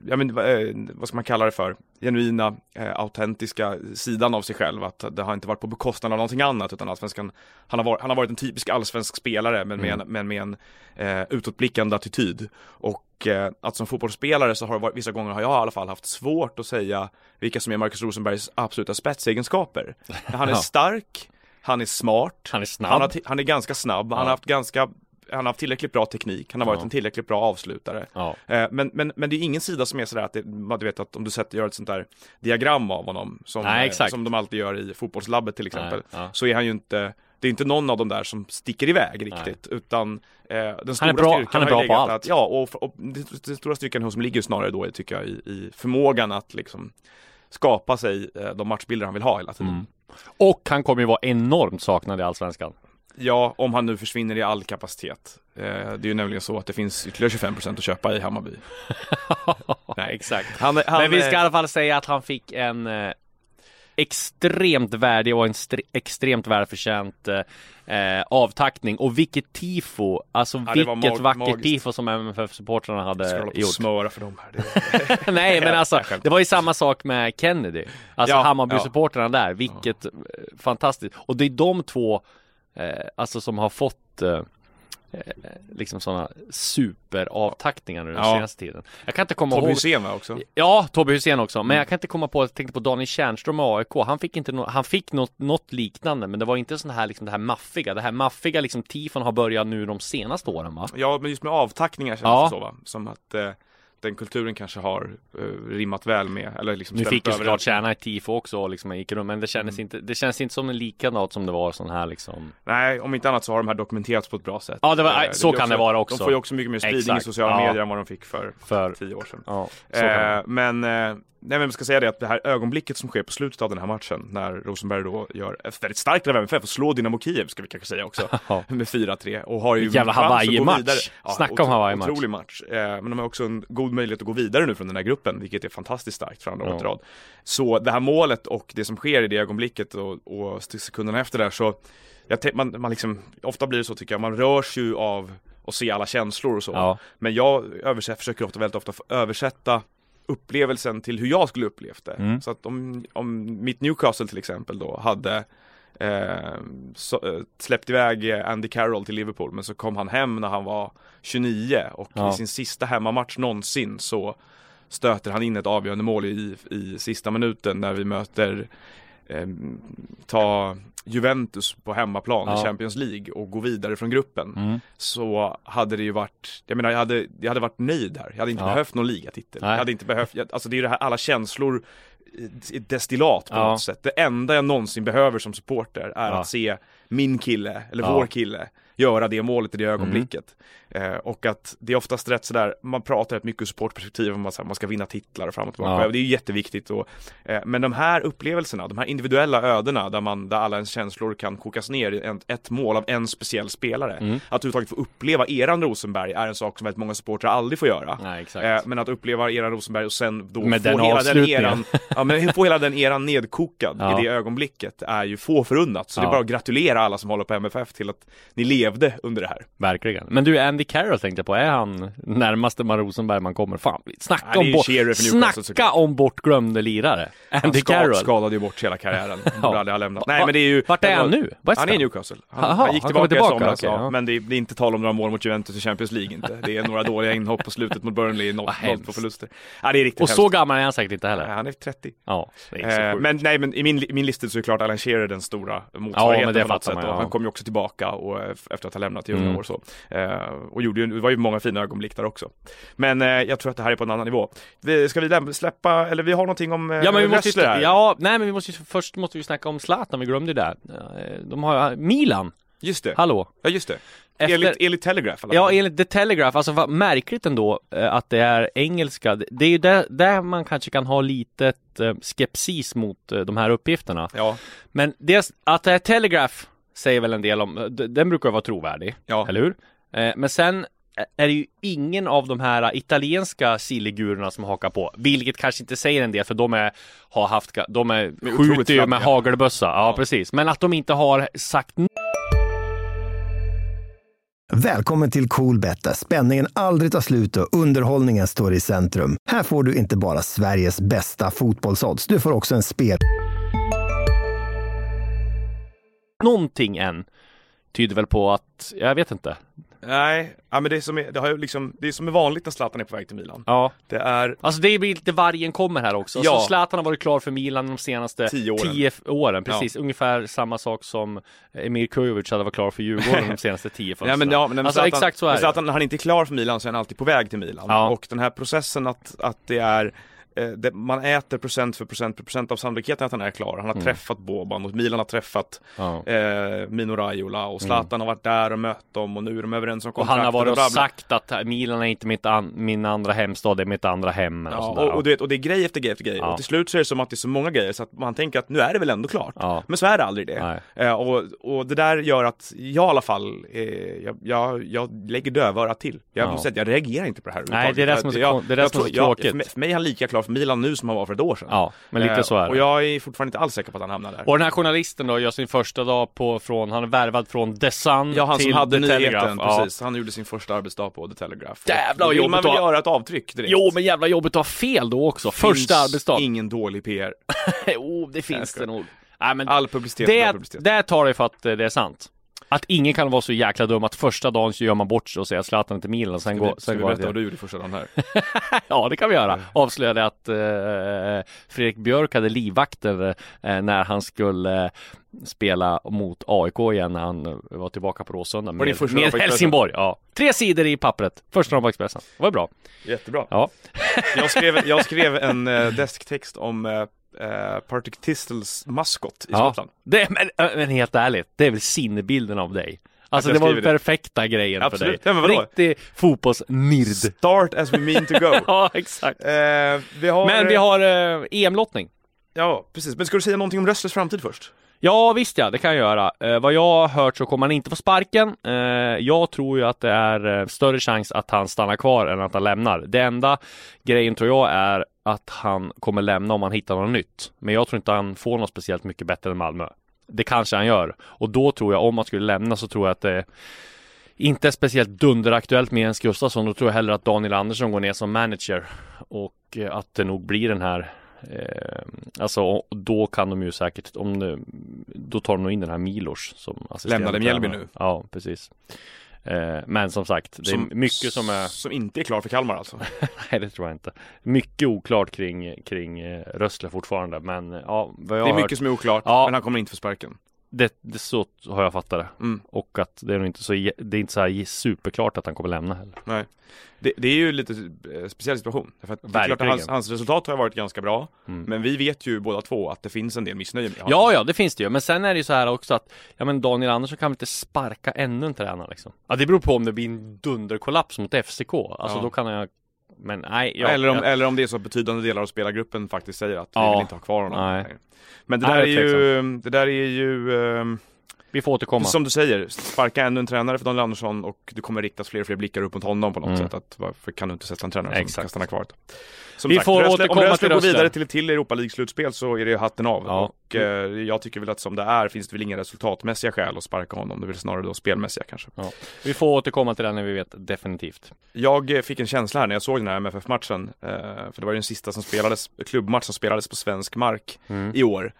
ja men eh, vad ska man kalla det för, genuina, eh, autentiska sidan av sig själv. Att det har inte varit på bekostnad av någonting annat utan allsvenskan, han har varit, han har varit en typisk allsvensk spelare men med en, men med en eh, utåtblickande attityd. Och eh, att som fotbollsspelare så har varit, vissa gånger har jag i alla fall haft svårt att säga vilka som är Marcus Rosenbergs absoluta spetsegenskaper. [laughs] Han är stark, han är smart, Han är snabb. han, har, han är ganska snabb, han Ja. har haft ganska han har haft tillräckligt bra teknik, han har varit Ja. en tillräckligt bra avslutare. Ja. Eh, Men, men, men det är ingen sida som är sådär att det, man- du vet att om du sätter, gör ett sånt där diagram av honom som, Nej, eh, som de alltid gör i fotbollslabbet till exempel. Nej, ja. Så är han ju inte, det är inte någon av de där som sticker iväg riktigt utan eh, den stora är bra- styrkan han är bra på allt. Att, ja, och, och det- den stora styrkan hos som ligger snarare då tycker jag i, i förmågan att liksom skapa sig eh, de matchbilder han vill ha hela tiden. Mm. Och han kommer ju vara enormt saknad i Allsvenskan. Ja, om han nu försvinner i all kapacitet. Eh, det är ju nämligen så att det finns ytterligare 25% att köpa i Hammarby. [laughs] Nej, exakt. Han, han, Men vi ska i alla fall säga att han fick en eh, extremt värdig och en extremt välförtjänt eh, avtackning. Och vilket tifo, alltså Ja, vilket vackert magiskt. tifo som MFF-supportrarna hade och gjort. smöra för dem här. [laughs] Nej men [laughs] alltså, Jag det var ju samma sak med Kennedy. Alltså Ja, Hammarby-supportrarna där, vilket eh, fantastiskt. Och det är de två, eh, alltså som har fått eh, eh, liksom sådana superavtackningar nu den Ja. senaste tiden. Jag kan inte komma Tobbe ihåg Hysén va också? Ja, Tobbe Hysén också, men jag kan inte komma på, jag tänkte på Daniel Tjärnström med AIK, han fick inte no, han fick något, något liknande, men det var inte sån här liksom det här maffiga, det här maffiga liksom tifon har börjat nu de senaste åren va? Ja, men just med avtackningar känns Ja. det så va? Som att eh, den kulturen kanske har eh, rimmat väl med, eller liksom Nu fick ju såklart tjäna ett tifo också liksom gick runt, men det kändes inte, det känns inte som en likadant som det var sån här liksom Nej, om inte annat så har de här dokumenterats på ett bra sätt. Ja, det var- Eh, så kan det vara också. De får ju också mycket mer spridning Exakt. i sociala Ja. medier än vad de fick för för, tio år sedan. ja. Eh, men, nej men ska säga det att det här ögonblicket som sker på slutet av den här matchen när Rosenberg då gör ett väldigt starkt av MFF och slår Dynamo Kiev ska vi kanske säga också [laughs] Ja. med 4-3 och har ju Jävla Hawaii-match. vidare. Snacka om Hawaii-match. Otrolig match. Eh, men de har också en god möjlighet att gå vidare nu från den här gruppen vilket är fantastiskt starkt för andra Ja. året rad. Så det här målet och det som sker i det ögonblicket och, och sekunderna efter där så jag man, man liksom, ofta blir det så tycker jag, man rörs ju av att se alla känslor och så. Ja, Men jag försöker ofta väldigt ofta översätta upplevelsen till hur jag skulle upplevt det. Mm. Så att om, om mitt Newcastle till exempel då hade eh, så, eh, släppt iväg eh, Andy Carroll till Liverpool men så kom han hem när han var 29 och Ja. i sin sista hemmamatch någonsin så stöter han in ett avgörande mål i, i sista minuten när vi möter eh, ta Juventus på hemmaplan Ja. i Champions League och gå vidare från gruppen Mm. så hade det ju varit, jag menar jag hade, jag hade varit nöjd här. Jag hade inte Ja. behövt någon ligatitel. Nej. Jag hade inte behövt, jag, alltså det är ju det här alla känslor destillat på Ja. något sätt. Det enda jag någonsin behöver som supporter är att se min kille, eller vår kille, göra det målet i det ögonblicket. Eh, och att det är oftast rätt sådär, man pratar rätt mycket ur supportperspektiv om att man ska vinna titlar och fram och tillbaka. Ja. Det är ju jätteviktigt. Och, eh, men de här upplevelserna, de här individuella ödena där, man, där alla ens känslor kan kokas ner i en, ett mål av en speciell spelare. Mm. Att överhuvudtaget få uppleva eran Rosenberg är en sak som väldigt många supportrar aldrig får göra. Exakt. Eh, men att uppleva eran Rosenberg och sen då Med få den hela den eran, ja, men få hela den eran nedkokad Ja. i det ögonblicket är ju få förunnat. Så det Ja. är bara att gratulera alla som håller på MFF till att ni levde under det här. Verkligen. Men du, Andy Carroll tänkte jag på, är han närmaste man Rosenberg man kommer? Fan, snacka Ja, det om, bort, snacka om bortglömde lirare. Han Andy ska, Carroll. skadade ju bort hela karriären. Ja. Borde aldrig ha lämnat. Nej men det är ju Vart är han nu? West Han är i? Newcastle. Han, Jaha, han gick han kommer tillbaka, tillbaka, i somras, okej, ja. ja. Men det är, det är inte tal om några mål mot Juventus i Champions League inte. Det är några dåliga inhopp på slutet mot Burnley, noll, Vad noll hemskt. på förluster. Ja det är riktigt Och så hemskt. gammal är han säkert inte Nej, heller. Han är 30. Ja, det är så Eh, men nej men i min, min lista så är klart Alan Shearer den stora Ja, men motsvarigheten det på något sätt. man, ja. Han kom ju också tillbaka och, eh, efter att ha lämnat i unga Mm. år så. Eh, och gjorde ju, det var ju många fina ögonblick där också. Men eh, jag tror att det här är på en annan nivå. Vi, ska vi släppa, eller vi har någonting om eh, Ja men vi måste ju, ja, nej men vi måste ju, först måste vi snacka om Zlatan, vi glömde ju det. De har, Milan, Just det, hallå? ja just det. Efter- Enligt, enligt Telegraph alla Ja, enligt The Telegraph, alltså vad märkligt ändå att det är engelska. Det- är ju där, där man kanske kan ha litet eh, skepsis mot de här uppgifterna. Ja, Men dels att det är Telegraph säger väl en del om, den brukar vara trovärdig, ja. eller hur? Eh, Men sen är det ju ingen av de här italienska silligurorna som hakar på, vilket kanske inte säger en del för de är, har haft, de är, skjuter ju med hagelbössa, ja, Ja. precis. Men att de inte har sagt Välkommen till Coolbet där spänningen aldrig tar slut och underhållningen står i centrum. Här får du inte bara Sveriges bästa fotbollsodds, du får också en spel... någonting än, tyder väl på att, jag vet inte. Nej, ja, men det som är, det har ju liksom, det är som är vanligt när Zlatan är på väg till Milan. Ja, Det är, Alltså det blir lite vargen kommer här också. Ja. Så Zlatan har varit klar för Milan de senaste Tio åren. tio åren. Precis, ungefär samma sak som Emir Kujovic hade varit klar för Djurgården de [laughs] senaste tio ja, fönstren. men, ja, men alltså Zlatan, exakt så är men det. Zlatan, när han inte är klar för Milan så är han alltid på väg till Milan. Ja. Och den här processen att, att det är det, man äter procent för procent för procent av sannolikheten att han är klar. Han har Mm. träffat Boban och Milan har träffat Ja. eh, Mino Raiola och Zlatan har varit där och mött dem och nu är de överens om Och kontrakt han har varit och bla. sagt att Milan är inte mitt an- min andra hemstad, det är mitt andra hem. och Ja, sådär. och, och, du vet, och det är grej efter grej efter grej Ja. och till slut så är det som att det är så många grejer så att man tänker att nu är det väl ändå klart. Ja. Men så är det aldrig det. Eh, och, och det där gör att jag i alla fall, eh, jag, jag, jag lägger dövörat till. Jag, Ja. måste säga, jag reagerar inte på det här Nej, det är det som är så Jag- kon- det är det jag som är tror- så jag- tråkigt. För mig, för mig är han lika klar för Milan nu som han var för ett år sedan. Ja, men lite Eh, så är det. Och jag är fortfarande inte alls säker på att han hamnar där. Och den här journalisten då gör sin första dag på från, han är värvad från The Sun Ja, han till som hade The Telegraph. nyheten, Ja. precis. Han gjorde sin första arbetsdag på The Telegraph. Jävlar, vad vill man jobbigt väl att göra ett avtryck direkt. Jo, men jävla jobbigt att ha fel då också. Första Finns arbetsdag. ingen dålig PR. [laughs] jo, det finns det nog. Nej, men All publicitet det, publicitet. det tar det för att eh, det är sant. Att ingen kan vara så jäkla dum att första dagen så gör man bort sig och säger Zlatan till Milan och sen går, vi, ska sen vi berätta det. vad du gjorde första dagen här? [laughs] Ja, det kan vi göra. Avslöjade att eh, Fredrik Björk hade livvakter eh, när han skulle eh, spela mot AIK igen när han eh, var tillbaka på Råsunda med, med? Helsingborg. Ja. Tre sidor i pappret. Första dagen på Expressen. Det var bra. Jättebra. Ja. Jag skrev, jag skrev en uh, desktext om uh, Partick Tistles maskot i Ja. Skottland. Det, men, men helt ärligt, det är väl sinnebilden av dig. Alltså det var den det. perfekta grejen Absolut. för dig. Ja? Riktig fotbollsnird. Start as we mean to go. [laughs] ja, exakt. Eh, vi har, Men vi har eh, EM-lottning. Ja, precis. Men ska du säga någonting om Rösslers framtid först? Ja visst ja, det kan jag göra. Eh, vad jag har hört så kommer han inte få sparken. Eh, jag tror ju att det är eh, större chans att han stannar kvar än att han lämnar. Det enda grejen tror jag är att han kommer lämna om han hittar något nytt. Men jag tror inte han får något speciellt mycket bättre än Malmö. Det kanske han gör. Och då tror jag, om han skulle lämna så tror jag att det inte är speciellt dunderaktuellt med Jens Gustafsson. Då tror jag hellre att Daniel Andersson går ner som manager. Och eh, att det nog blir den här Eh, alltså då kan de ju säkert, om det, då tar de nog in den här Milos som assisterande Lämnade Mjällby nu. Ja, precis. Eh, men som sagt, det är mycket som är Som inte är klar för Kalmar alltså. [laughs] Nej det tror jag inte. Mycket oklart kring, kring eh, Rössle fortfarande men ja, vad jag Det är mycket hört, som är oklart, Ja. men han kommer inte få sparken. Det, det, så har jag fattat det. Mm. Och att det är nog inte så, det är inte så här superklart att han kommer lämna heller. Nej. Det, det är ju lite eh, speciell situation. För att det är klart att hans, hans resultat har varit ganska bra. Mm. Men vi vet ju båda två att det finns en del missnöje med honom. Ja, ja, det finns det ju. Men sen är det ju så här också att, ja men Daniel Andersson kan väl inte sparka ännu en tränare liksom. Ja, det beror på om det blir en dunderkollaps mot FCK. Alltså Ja. då kan jag, men nej. Ja, eller, om, jag, eller om det är så att betydande delar av spelargruppen faktiskt säger att vi Ja. vill inte ha kvar honom. Nej. Men det Nej, där är det är ju, det där är ju vi får återkomma. Som du säger, sparka ännu en tränare för Daniel Andersson och det kommer riktas fler och fler blickar upp mot honom på något Mm. sätt. Att varför kan du inte sätta en tränare som Exakt. kan stanna kvar? Som Vi sagt, får om återkomma Rösle till går vidare till ett till Europa League-slutspel så är det ju hatten av. Ja. Och eh, jag tycker väl att som det är finns det väl inga resultatmässiga skäl att sparka honom. Det är väl snarare då spelmässiga kanske. Vi får återkomma till det när vi vet definitivt. Jag eh, fick en känsla här när jag såg den här MFF-matchen. Eh, för det var ju den sista som spelades, klubbmatch som spelades på svensk mark Mm. i år.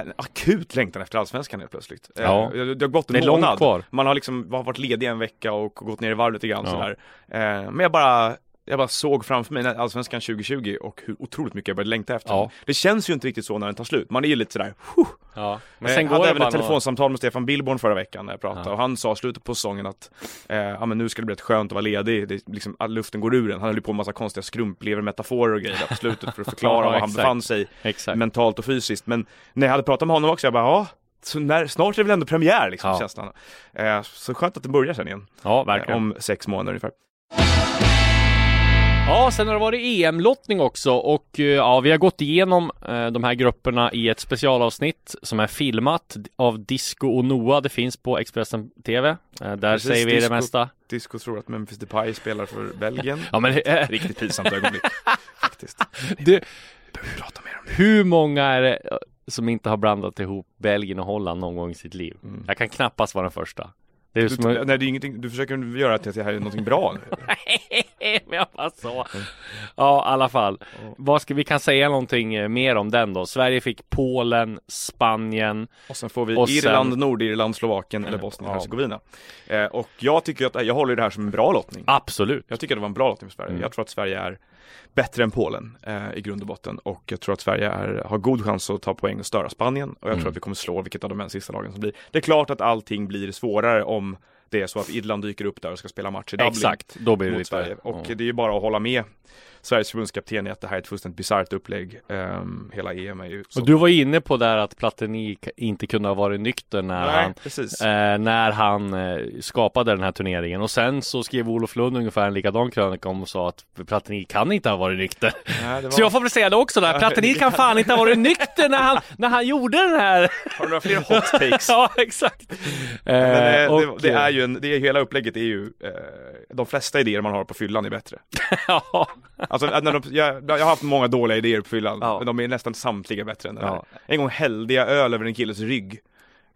En akut längtan efter allsvenskan helt plötsligt. Eh, Ja. Det det har gått en Det är månad. långt kvar. Man har liksom varit ledig en vecka och gått ner i varv lite grann Ja. sådär. Eh, men jag bara, jag bara såg framför mig Allsvenskan 2020 och hur otroligt mycket jag började längta efter Ja. Det känns ju inte riktigt så när den tar slut. Man är ju lite sådär, huh. Ja. Men Men sen jag går hade även ett telefonsamtal med Stefan Billborn förra veckan när jag pratade Ja. och han sa slutet på säsongen att eh, ja, men nu ska det bli rätt skönt att vara ledig, det, liksom, all luften går ur en. Han höll ju på med massa konstiga skrumplever-metaforer och grejer på slutet för att [laughs] förklara Ja, var han befann sig Exakt. mentalt och fysiskt. Men när jag hade pratat med honom också, jag bara ja, så när, snart är det väl ändå premiär liksom, Ja. känslan. Eh, så skönt att det börjar sen igen, Ja, eh, verkligen. om sex månader ungefär. Ja, sen har det varit EM-lottning också och eh, ja, vi har gått igenom eh, de här grupperna i ett specialavsnitt som är filmat av Disco och Noah. Det finns på Expressen TV. Eh, där Precis, säger vi Disco. det mesta. Disco tror att Memphis Depay spelar för Belgien. Ja, men eh, [laughs] Riktigt pinsamt ögonblick, [laughs] faktiskt. det, Behöver prata mer om det. hur många är det eh, som inte har blandat ihop Belgien och Holland någon gång i sitt liv? Mm. Jag kan knappast vara den första. Det är Du, som nej, det är ingenting, du försöker göra att det här är någonting bra nu. [laughs] [laughs] Men jag bara så. Ja, i alla fall. Vad ska vi kan säga någonting eh, mer om den då? Sverige fick Polen, Spanien. Och sen får vi Och sen- Irland, Nordirland, Slovakien eller Bosnien-Hercegovina. Eh, och jag tycker att, jag håller det här som en bra lottning. Absolut. Jag tycker det var en bra lottning för Sverige. Mm. Jag tror att Sverige är bättre än Polen eh, i grund och botten. Och jag tror att Sverige är, har god chans att ta poäng och störa Spanien. Och jag Mm. tror att vi kommer slå vilket av de sista lagen som blir. Det är klart att allting blir svårare om det är så att Irland dyker upp där och ska spela match i Dublin. Exakt, då blir det lite Sverige. Och ja. det är ju bara att hålla med Sveriges förbundskapten i att det här är ett fullständigt bisarrt upplägg. Ehm, hela EM är ju. Och du var inne på där att Platini inte kunde ha varit nykter när Nej, han eh, när han eh, skapade den här turneringen och sen så skrev Olof Lund ungefär en likadan krönika om och sa att Platini kan inte ha varit nykter. Nej, [laughs] var... Så jag får väl säga det också där, Platini kan fan inte ha varit nykter när han, [laughs] när han gjorde den här. Har du några fler hot takes? [laughs] ja, exakt. Men eh, Eh, det, och- det är ju en, det är, hela upplägget är ju, eh, de flesta idéer man har på fyllan är bättre. ja, Alltså, när de, jag, jag har haft många dåliga idéer på fyllan, Ja. men de är nästan samtliga bättre än den här. Ja. En gång hällde jag öl över en killes rygg.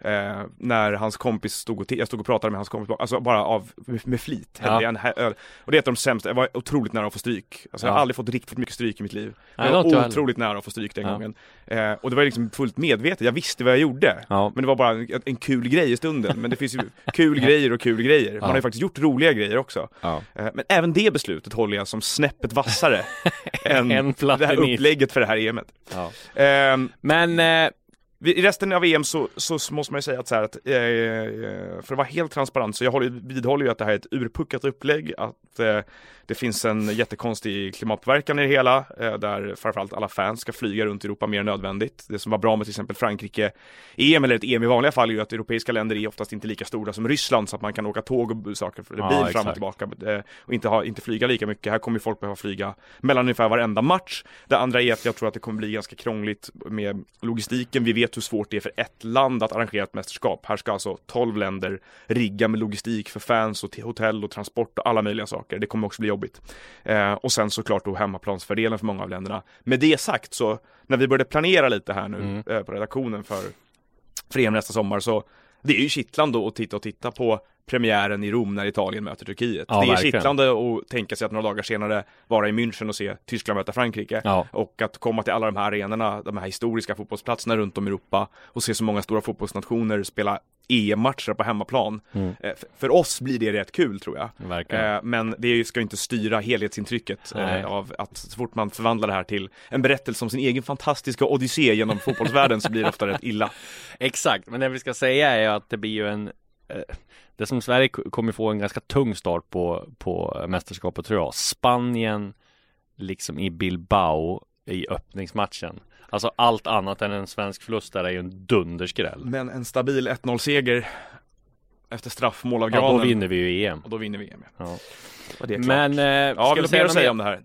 Eh, när hans kompis stod och, jag stod och pratade med hans kompis, alltså bara av, med, flit hällde jag en öl. Och det är ett av de sämsta, jag var otroligt nära att få stryk. Alltså jag har aldrig fått riktigt mycket stryk i mitt liv. Nej, jag jag var otroligt nära att få stryk den gången. Eh, och det var liksom fullt medvetet, jag visste vad jag gjorde. Men det var bara en, en kul grej i stunden. Men det finns ju [laughs] kul grejer och kul grejer. Man har ju faktiskt gjort roliga grejer också. Eh, Men även det beslutet håller jag som snäppet vassare [laughs] än det här upplägget för det här EMet. Ehm, Men eh, I resten av EM så, så måste man ju säga att så här att, eh, för att vara helt transparent så jag håller, vidhåller ju att det här är ett urpuckat upplägg, att eh, det finns en jättekonstig klimatpåverkan i det hela, eh, där framförallt alla fans ska flyga runt i Europa mer än nödvändigt. Det som var bra med till exempel Frankrike-EM, eller ett EM i vanliga fall, är ju att europeiska länder är oftast inte lika stora som Ryssland, så att man kan åka tåg och saker, eller bil fram exakt. och tillbaka, eh, och inte, ha, inte flyga lika mycket. Här kommer ju folk behöva flyga mellan ungefär varenda match. Det andra är att jag tror att det kommer bli ganska krångligt med logistiken. Vi vet hur svårt det är för ett land att arrangera ett mästerskap. Här ska alltså 12 länder rigga med logistik för fans och till hotell och transport och alla möjliga saker. Det kommer också bli jobbigt. Eh, och sen såklart då hemmaplansfördelen för många av länderna. Med det sagt så, när vi började planera lite här nu Mm. eh, på redaktionen för, för EM nästa sommar så det är ju kittlande att titta och titta på premiären i Rom när Italien möter Turkiet. Ja, det är verkligen. kittlande att tänka sig att några dagar senare vara i München och se Tyskland möta Frankrike. Ja. Och att komma till alla de här arenorna, de här historiska fotbollsplatserna runt om i Europa och se så många stora fotbollsnationer spela EM-matcher på hemmaplan. Mm. Eh, För oss blir det rätt kul tror jag. Verkligen. Eh, Men det ska ju inte styra helhetsintrycket Nej. eh, av att så fort man förvandlar det här till en berättelse om sin egen fantastiska odyssé genom fotbollsvärlden så blir det ofta rätt illa. [laughs] Exakt, men det vi ska säga är att det blir ju en Det som Sverige kommer få en ganska tung start på, på mästerskapet tror jag Spanien Liksom i Bilbao i öppningsmatchen Alltså allt annat än en svensk förlust där är ju en dunderskräll Men en stabil 1-0-seger efter straffmål av Ja, Granen då vinner vi ju EM och då vinner vi EM. Ja. ja. Och det är. Men, eh, ja, ska vi säga något mer? om det här?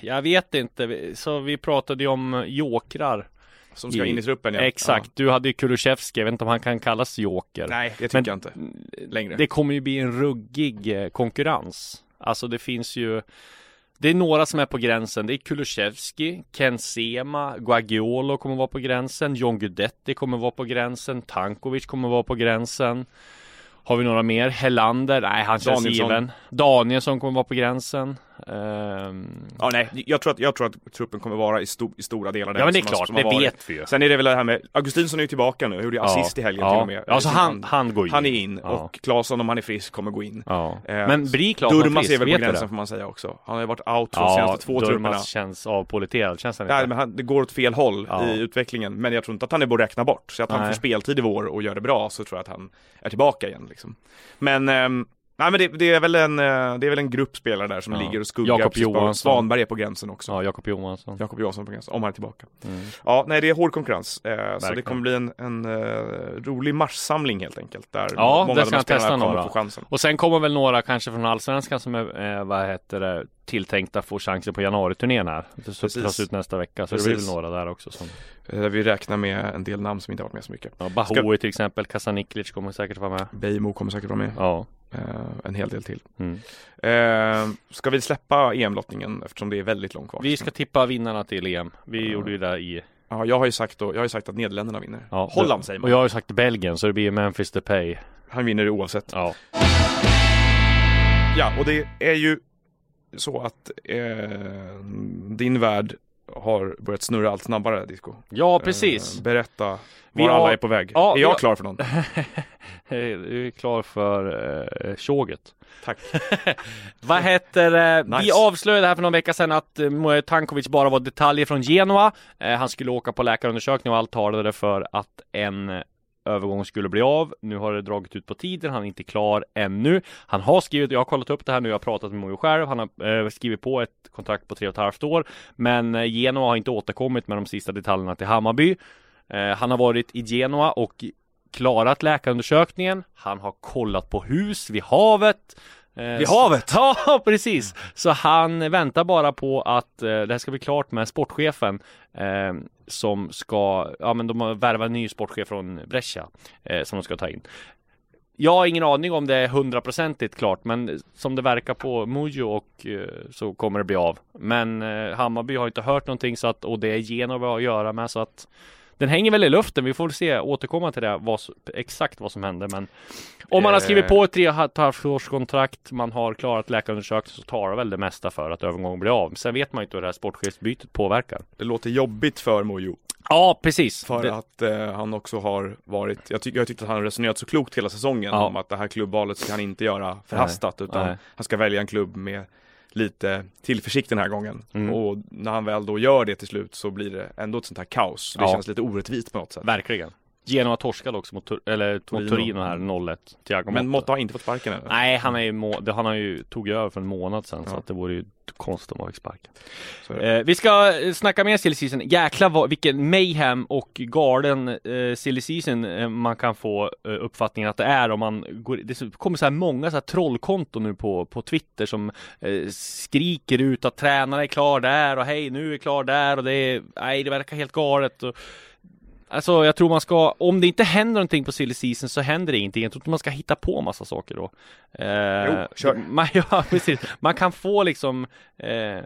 Jag vet inte, så vi pratade ju om jokrar Som ska in i truppen ja. Exakt, du hade ju Kulusevski, jag vet inte om han kan kallas joker Ja. Nej, det tycker Men- jag inte längre. Det kommer ju bli en ruggig eh, konkurrens. Alltså det finns ju Det är några som är på gränsen. Det är Kulusevski, Ken Sema, Guagiolo kommer vara på gränsen. John Guidetti kommer vara på gränsen. Tankovic kommer vara på gränsen. Har vi några mer? Hellander? Nej, han känns Danielsson. given. Danielsson kommer vara på gränsen. Ehm, Ja, nej, jag tror att, jag tror att truppen kommer vara i, sto, i stora delar den Ja men det är klart, det varit. vet vi ju. Sen är det väl det här med, Augustinsson är ju tillbaka nu, gjorde ju assist i helgen ja. till och med. Ja, så han, han går in. han är in Ja. och Claesson om han är frisk kommer gå in. Ja. Eh, Men blir Claesson frisk? är väl på gränsen det? får man säga också. Han har ju varit out för de Ja, senaste två trupperna. Durmaz känns avpoliterad, känns han Nej, inte? men han, det går åt fel håll Ja. i utvecklingen, men jag tror inte att han är bara att räkna bort. Så att han Nej. får speltid i vår och gör det bra så tror jag att han är tillbaka igen liksom. Men, ehm, nej men det, det, är väl en, eh, det är väl en grupp spelare där som Ja. ligger och skuggar. Jakob precis. Johansson. Svanberg är på gränsen också. Ja, Jakob Johansson. Jakob Johansson på gränsen, om han är tillbaka. Mm. Ja, nej det är hård konkurrens. Eh, så det kommer bli en, en eh, rolig marschsamling helt enkelt. Där Ja, många av ska de här testa några. få chansen. Och sen kommer väl några kanske från Allsvenskan som är, eh, vad heter det, tilltänkta få chanser på januariturnén här. Det Precis. tas ut nästa vecka, så det blir Precis. väl några där också som Eh, vi räknar med en del namn som inte har varit med så mycket. ja, Bahoui till exempel, Kasaniklic kommer säkert vara med. Beijmo kommer säkert vara med. Ja. Eh, en hel del till. Mm. Eh, ska vi släppa EM-lottningen eftersom det är väldigt långt kvar? Vi ska tippa vinnarna till EM. Vi Ja. gjorde ju det i Ja, jag har ju sagt, då, jag har sagt att Nederländerna vinner. ja, Holland säger man. Och jag har ju sagt Belgien, så det blir Memphis Depay. Han vinner oavsett. Ja. Ja, och det är ju så att eh, din värld har börjat snurra allt snabbare, Disco. Ja, precis. Eh, berätta var Vi har- alla är på väg. Ja, är vi jag har- klar för någon? [laughs] Du är klar för eh, tjoget. Tack. [laughs] Vad heter? Vi Nice. avslöjade här för någon vecka sedan att eh, Tankovic bara var detaljer från Genoa. Eh, han skulle åka på läkarundersökning och allt talade för att en Övergången skulle bli av. Nu har det dragit ut på tiden. Han är inte klar ännu. Han har skrivit, jag har kollat upp det här nu, jag har pratat med Mojo själv. Han har eh, skrivit på ett kontrakt på tre och ett halvt år. Men eh, Genoa har inte återkommit med de sista detaljerna till Hammarby. Eh, han har varit i Genoa och klarat läkarundersökningen. Han har kollat på hus vid havet. Eh, Vid havet? [laughs] Ja, precis. Så han väntar bara på att eh, det här ska bli klart med sportchefen eh, som ska, ja men de har värvat en ny sportchef från Brescia eh, som de ska ta in. Jag har ingen aning om det är hundraprocentigt klart, men som det verkar på Mujo och eh, så kommer det bli av. Men Hammarby har inte hört någonting så att, och det är Genova att göra med så att den hänger väl i luften. Vi får väl se, återkomma till det, vad, exakt vad som händer. Men om man har skrivit Eh. på ett tre och ett halvt års kontrakt, man har klarat läkarundersökning så tar det väl det mesta för att övergången blir av. Sen vet man ju inte hur det här sportchefsbytet påverkar. Det låter jobbigt för Mojo. Ja, precis. För Det- att eh, han också har varit, jag, tycker jag tyckte att han har resonerat så klokt hela säsongen Ja. om att det här klubbvalet ska han inte göra förhastat utan Nej. han ska välja en klubb med lite tillförsikt den här gången. Mm. Och när han väl då gör det till slut så blir det ändå ett sånt här kaos. Det Ja. känns lite orättvist på något sätt. Verkligen. Genoa torskade också mot, eller, mot Torino. Här 0-1. Thiago Men Motta. Har inte fått sparken än. Nej, han är ju, må- det, han har ju tog över för en månad sedan så Ja. att det vore ju konstigt om han fick sparken. Så. Eh, vi ska eh, snacka mer silly season. Jäklar vad, vilken mayhem och galen eh, silly season eh, man kan få eh, uppfattningen att det är om man går, det kommer så här många så här trollkonton nu på, på Twitter som eh, skriker ut att tränaren är klar där och hej nu är klar där och det är, nej det verkar helt galet. Och, Alltså jag tror man ska, om det inte händer någonting på silly season så händer det ingenting. Jag tror inte man ska hitta på massa saker då. Eh, Jo, kör. Man, [laughs] ja, precis. man kan få liksom, eh,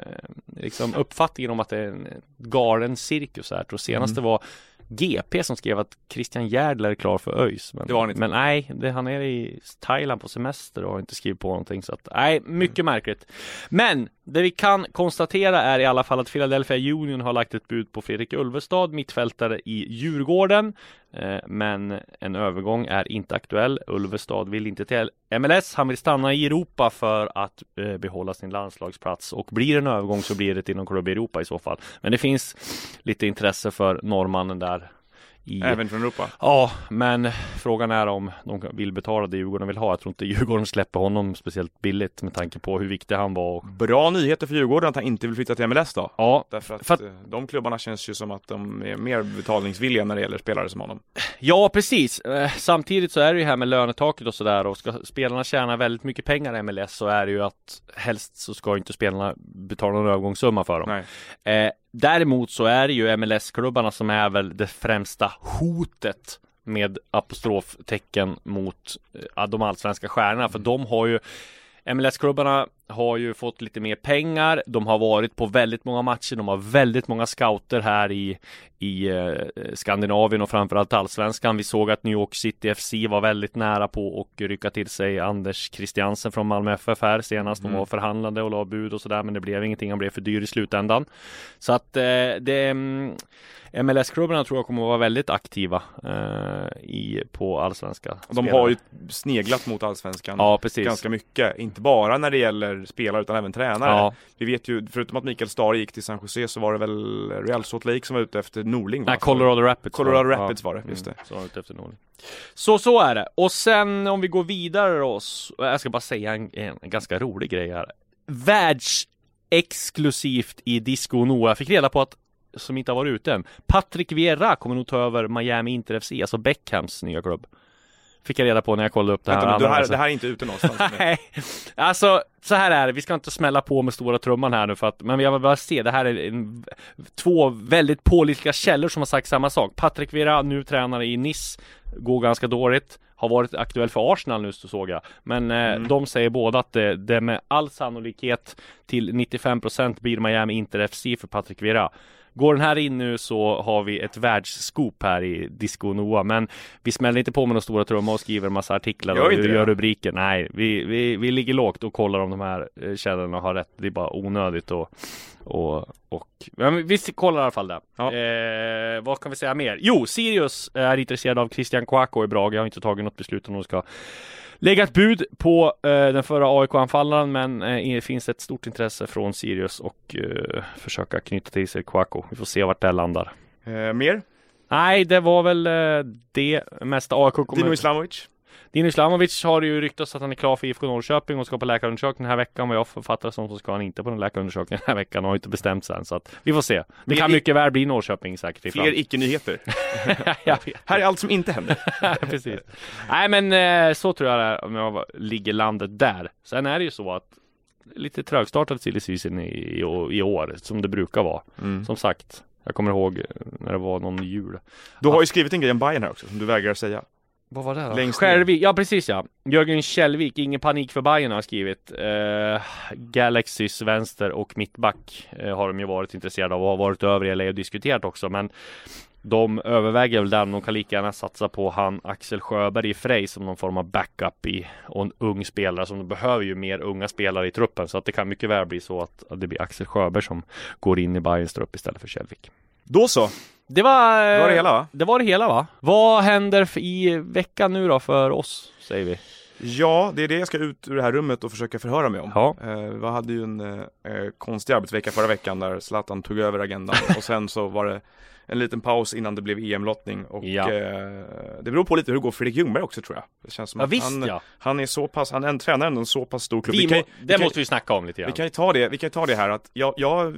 liksom uppfattningen om att det är en galen cirkus här. Jag tror senaste Mm. var GP som skrev att Christian Järdler är klar för ÖIS. Men, Det var han inte. Men nej, det, han är i Thailand på semester och har inte skrivit på någonting så att nej, mycket Mm. märkligt. Men det vi kan konstatera är i alla fall att Philadelphia Union har lagt ett bud på Fredrik Ulvestad, mittfältare i Djurgården. Eh, men en övergång är inte aktuell. Ulvestad vill inte till MLS. Han vill stanna i Europa för att eh, behålla sin landslagsplats och blir det en övergång så blir det till någon klubb i Europa i så fall. Men det finns lite intresse för norrmannen där. I... Även från Europa. Ja, men frågan är om de vill betala det Djurgården vill ha. Jag tror inte Djurgården släpper honom speciellt billigt med tanke på hur viktig han var. Bra nyheter för Djurgården att han inte vill flytta till MLS då. Ja, Därför att, För att- eh, de klubbarna känns ju som att de är mer betalningsvilliga när det gäller spelare som honom. Ja, precis. Eh, Samtidigt så är det ju här med lönetaket och sådär och ska spelarna tjäna väldigt mycket pengar i MLS så är det ju att helst så ska inte spelarna betala någon övergångssumma för dem. Nej. Eh, däremot så är det ju MLS-klubbarna som är väl det främsta hotet med apostroftecken mot eh, de allsvenska stjärnorna. För de har ju MLS-klubbarna har ju fått lite mer pengar. De har varit på väldigt många matcher. De har väldigt många scouter här i, i eh, Skandinavien och framförallt allsvenskan. Vi såg att New York City FC var väldigt nära på att rycka till sig Anders Christiansen från Malmö FF här senast. De Mm. var förhandlade och la bud och sådär men det blev ingenting. Han blev för dyr i slutändan. Så att eh, det mm, MLS-klubbarna tror jag kommer att vara väldigt aktiva eh, i, på allsvenska. De spelare. har ju sneglat mot allsvenskan Ja, precis. ganska mycket. Inte bara när det gäller spelare utan även tränare. Ja, Vi vet ju, förutom att Mikael Stare gick till San Jose så var det väl Real Salt Lake som var ute efter Norling va? Nej, Colorado Rapids. Colorado var det. Rapids var det, just det. Mm, så var det ute efter Norling. Så så är det. Och sen om vi går vidare då. så- Jag ska bara säga en, en ganska rolig grej här. Världsexklusivt i Disco Noah. Jag fick reda på att som inte har varit ute än. Patrick Vieira kommer nog ta över Miami Inter FC, alltså Beckhams nya klubb. Fick jag reda på när jag kollade upp det här. Vänta, andra här, det här är inte ute någonstans. [laughs] Nej, alltså så här är det. Vi ska inte smälla på med stora trumman här nu för att, men jag vill bara se. Det här är en, två väldigt pålitliga källor som har sagt samma sak. Patrik Vera, nu tränare i Nice, går ganska dåligt. Har varit aktuell för Arsenal nu så såg jag. Men eh, Mm. de säger båda att det, det med all sannolikhet till 95% blir Miami Inter FC för Patrik Vera. Går den här in nu så har vi ett världsscoop här i Disco Noah. Men vi smäller inte på med några stora trummor och skriver en massa artiklar Gör och det. gör rubriker. Nej, vi, vi, vi ligger lågt och kollar om de här eh, källorna har rätt. Det är bara onödigt och, och, och men vi kollar i alla fall det. Ja. Eh, vad kan vi säga mer? Jo, Sirius är intresserad av Christian Kouakou i Brage. Jag har inte tagit något beslut om de ska lägga ett bud på eh, den förra AIK-anfallaren men eh, finns ett stort intresse från Sirius och eh, försöka knyta till sig Kouakou. Vi får se vart det landar. Eh, mer? Nej, det var väl eh, det mesta AIK kommer... Dino Islamovic? Dino Islamovic har ju ryktats att han är klar för IFK Norrköping och ska på läkarundersökning den här veckan. Vad jag författar som så ska han inte på den läkarundersökningen den här veckan och har inte bestämt sig än. Så att vi får se. Det kan mycket väl bli Norrköping säkert Fler icke-nyheter. [laughs] Här är allt som inte händer. [laughs] Precis. Nej men eh, så tror jag det är om jag ligger landet där. Sen är det ju så att lite trögstartat silly season i, i, i år som det brukar vara. Mm. Som sagt, jag kommer ihåg när det var någon jul. Du har ju skrivit en grej om Bayern här också som du vägrar säga. Vad var det då? Längst. Skärvik, ja precis ja. Jörgen Källvik, ingen panik för Bayern har skrivit. Eh, Galaxys vänster och mittback eh, har de ju varit intresserade av och har varit över i LA och diskuterat också. Men de överväger väl den. De kan lika gärna satsa på han Axel Sjöberg i Frej som någon form av backup i och en ung spelare som de behöver ju mer unga spelare i truppen. Så att det kan mycket väl bli så att, att det blir Axel Sjöberg som går in i Bayerns trupp istället för Källvik. Då så, Det var, det var det hela va? det var det hela va? Vad händer i veckan nu då för oss, säger vi? Ja, det är det jag ska ut ur det här rummet och försöka förhöra mig om. Ja. Eh, vi hade ju en eh, eh, konstig arbetsvecka förra veckan där Zlatan tog över agendan [laughs] och sen så var det en liten paus innan det blev EM-lottning och Ja. eh, det beror på lite hur det går för Fredrik Ljungberg också tror jag. Det känns som Ja att visst han, ja. han är så pass, han är en tränare ändå en så pass stor klubb. Vi kan, må, det kan, måste vi snacka om lite vi grann. kan ju ta det, vi kan ju ta det här att jag, jag eh,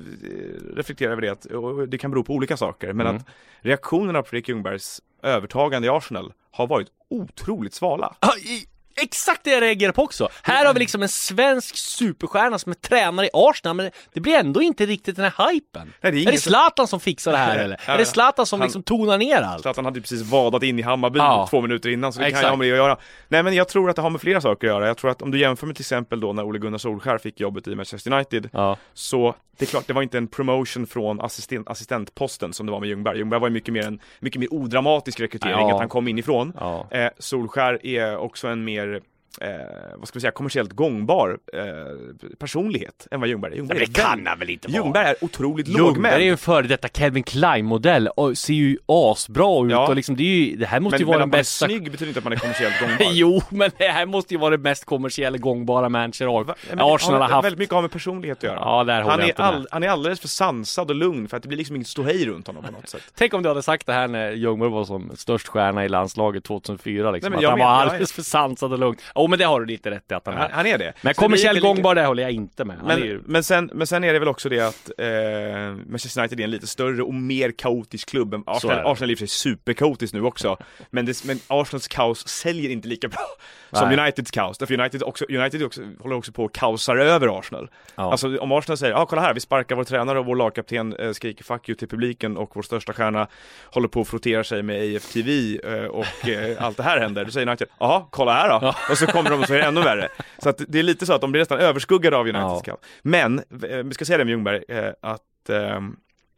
reflekterar över det att det kan bero på olika saker men Mm. att reaktionerna på Fredrik Ljungbergs övertagande i Arsenal har varit otroligt svala. Ah, i- exakt det jag reagerar på också! Här har vi liksom en svensk superstjärna som är tränare i Arsenal, men det blir ändå inte riktigt den här hypen. det är är, det Zlatan som fixar det här eller? Ja, är det. Zlatan som Han- liksom tonar ner allt? Han hade precis vadat in i Hammarby Ja. två minuter innan, så det kan Exakt. ju ha med det att göra. Nej men jag tror att det har med flera saker att göra. Jag tror att om du jämför med till exempel då när Ole Gunnar Solskjaer fick jobbet i Manchester United, Ja. så det är klart, det var inte en promotion från assistent, assistentposten som det var med Ljungberg. Ljungberg var ju mycket mer en, mycket mer odramatisk rekrytering, att han kom inifrån. Ja. Eh, Solskär är också en mer Eh, vad ska vi säga, kommersiellt gångbar eh, personlighet än vad Ljungberg är. Ljungberg, Det är kan väl- han väl inte vara? Ljungberg är otroligt Ljungberg är lågmäld. ju en före detta Calvin Klein-modell och ser ju asbra ut Ja. och liksom det är ju, det här måste Men, ju vara men den att man är bästa snygg betyder inte att man är kommersiellt [laughs] gångbar. Jo, men det här måste ju vara det mest kommersiella gångbara manager Va? Men det Arsenal har haft. Väldigt mycket har med personlighet att göra. Ja, där han, är all, han är alldeles för sansad och lugn för att det blir liksom inget ståhej runt honom på något sätt. [laughs] Tänk om du hade sagt det här när Ljungberg var som störst stjärna i landslaget 2004 liksom, Nej, men att jag han men- var alldeles för sansad och lugn. Jo men det har du lite rätt i att han är. han är det. Men Så kommersiell inte lika- gångbar det håller jag inte med. Han Men, ju... men, sen, men sen är det väl också det att eh, Manchester United är en lite större och mer kaotisk klubb än Arsenal. Arsenal är i och för sig superkaotiskt nu också, [laughs] men, det, men Arsenals kaos säljer inte lika bra som Nej. Uniteds kaos. Därför United, också, United också, håller också på att kaosar över Arsenal. Ja. Alltså om Arsenal säger, ja ah, kolla här, vi sparkar vår tränare och vår lagkapten eh, skriker 'fuck you' till publiken och vår största stjärna håller på att frottera sig med AFTV eh, och eh, allt det här händer. Då säger United, jaha, kolla här då. Och så kommer de och så är det ännu värre. Så att det är lite så att de blir nästan överskuggade av Uniteds Ja. Men, eh, vi ska säga det med Ljungberg, eh, att eh,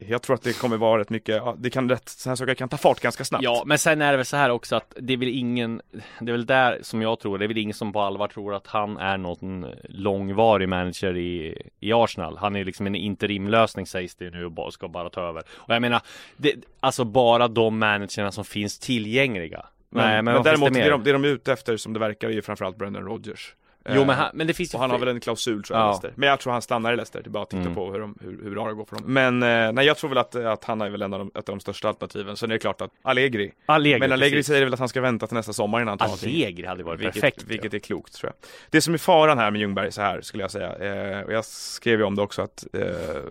jag tror att det kommer vara rätt mycket, det kan rätt, sådana här saker kan ta fart ganska snabbt. Ja, men sen är det väl så här också att det är väl ingen, det är väl där som jag tror, det är väl ingen som på allvar tror att han är någon långvarig manager i, i Arsenal. Han är liksom en interimlösning sägs det nu och ska bara ta över. Och jag menar, det, alltså bara de managerna som finns tillgängliga. Men, Nej, men, finns däremot, det de, det de är ute efter som det verkar är ju framförallt Brendan Rodgers. Jo men, han, men det finns ju Och han har väl en klausul tror jag Ja. Leicester. Men jag tror han stannar i Leicester, det är bara att titta Mm. på hur, de, hur, hur bra det går för dem. Men eh, nej jag tror väl att, att han är väl en av de, ett av de största alternativen. Sen är det klart att Allegri, Allegri, men Allegri precis. säger väl att han ska vänta till nästa sommar innan han tar. Allegri hade varit Vilket, perfekt. vilket är klokt tror jag. Det som är faran här med Ljungberg så här skulle jag säga, eh, och jag skrev ju om det också att eh,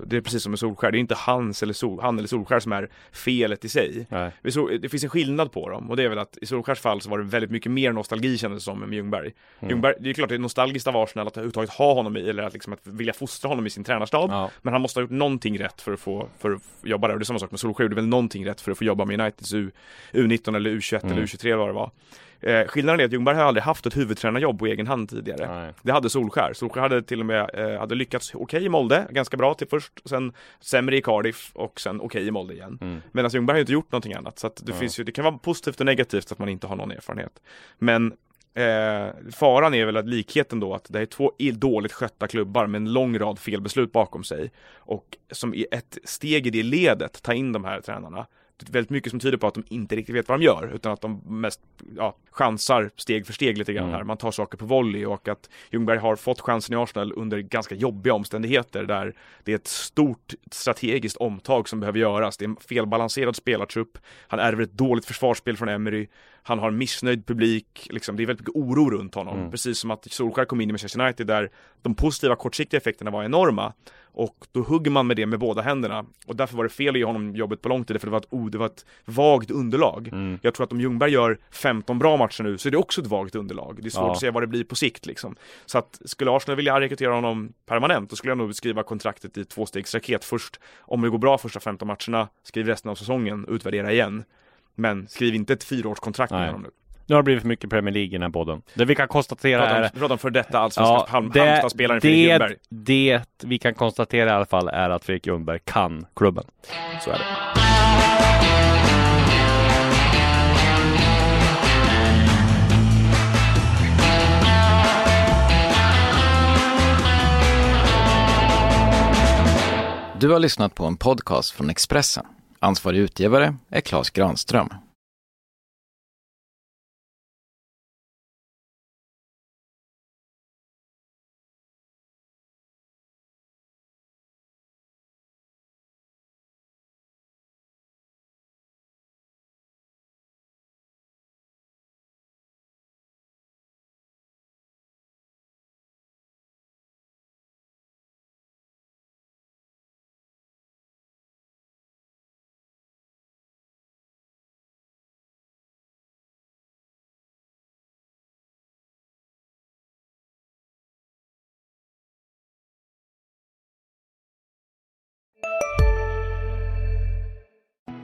det är precis som med Solskär, det är inte hans eller Sol, han eller Solskär som är felet i sig. Nej. Det finns en skillnad på dem och det är väl att i Solskärs fall så var det väldigt mycket mer nostalgi kändes det som med Ljungberg. Mm. Ljungberg, det är klart det nostalgiskt av Arsenal att överhuvudtaget ha honom i, eller att, liksom att vilja fostra honom i sin tränarstab. Ja. Men han måste ha gjort någonting rätt för att få, för att jobba där. Och det är samma sak med Solskjaer, gjorde väl någonting rätt för att få jobba med Uniteds U, U19 eller U21 Mm. eller U23 eller vad det var. Eh, skillnaden är att Ljungberg har aldrig haft ett huvudtränarjobb på egen hand tidigare. Nej. Det hade Solskär. Solskär hade till och med eh, hade lyckats okej i Molde, ganska bra till först, sen sämre i Cardiff och sen okej i Molde igen. Mm. Medan Ljungberg har inte gjort någonting annat. Så att det Ja. finns ju, det kan vara positivt och negativt att man inte har någon erfarenhet. Men Eh, faran är väl att likheten då att det är två dåligt skötta klubbar med en lång rad felbeslut bakom sig och som i ett steg i det ledet ta in de här tränarna. Väldigt mycket som tyder på att de inte riktigt vet vad de gör utan att de mest ja, chansar steg för steg lite grann Mm. här. Man tar saker på volley och att Ljungberg har fått chansen i Arsenal under ganska jobbiga omständigheter där det är ett stort strategiskt omtag som behöver göras. Det är en felbalanserad spelartrupp. Han ärver ett dåligt försvarsspel från Emery. Han har missnöjd publik, liksom, det är väldigt mycket oro runt honom. Mm. Precis som att Solskjaer kom in i Manchester United där de positiva kortsiktiga effekterna var enorma. Och då hugger man med det med båda händerna. Och därför var det fel att ge honom jobbet på lång tid, för det var ett, oh, det var ett vagt underlag. Mm. Jag tror att om Ljungberg gör 15 bra matcher nu så är det också ett vagt underlag. Det är svårt Ja. att se vad det blir på sikt liksom. Så att skulle Arsenal vilja rekrytera honom permanent, då skulle jag nog skriva kontraktet i tvåstegsraket först. Om det går bra första 15 matcherna, skriv resten av säsongen, utvärdera igen. Men skriv inte ett fyraårskontrakt med honom nu. Nu har det blivit för mycket Premier League i den här podden. Det vi kan konstatera Prata är... om, prata om för detta allsvenska Halm- det, Halmstad-spelaren Fredrik det, Ljungberg. det vi kan konstatera i alla fall är att Fredrik Ljungberg kan klubben. Så är det. Du har lyssnat på en podcast från Expressen. Ansvarig utgivare är Klas Granström.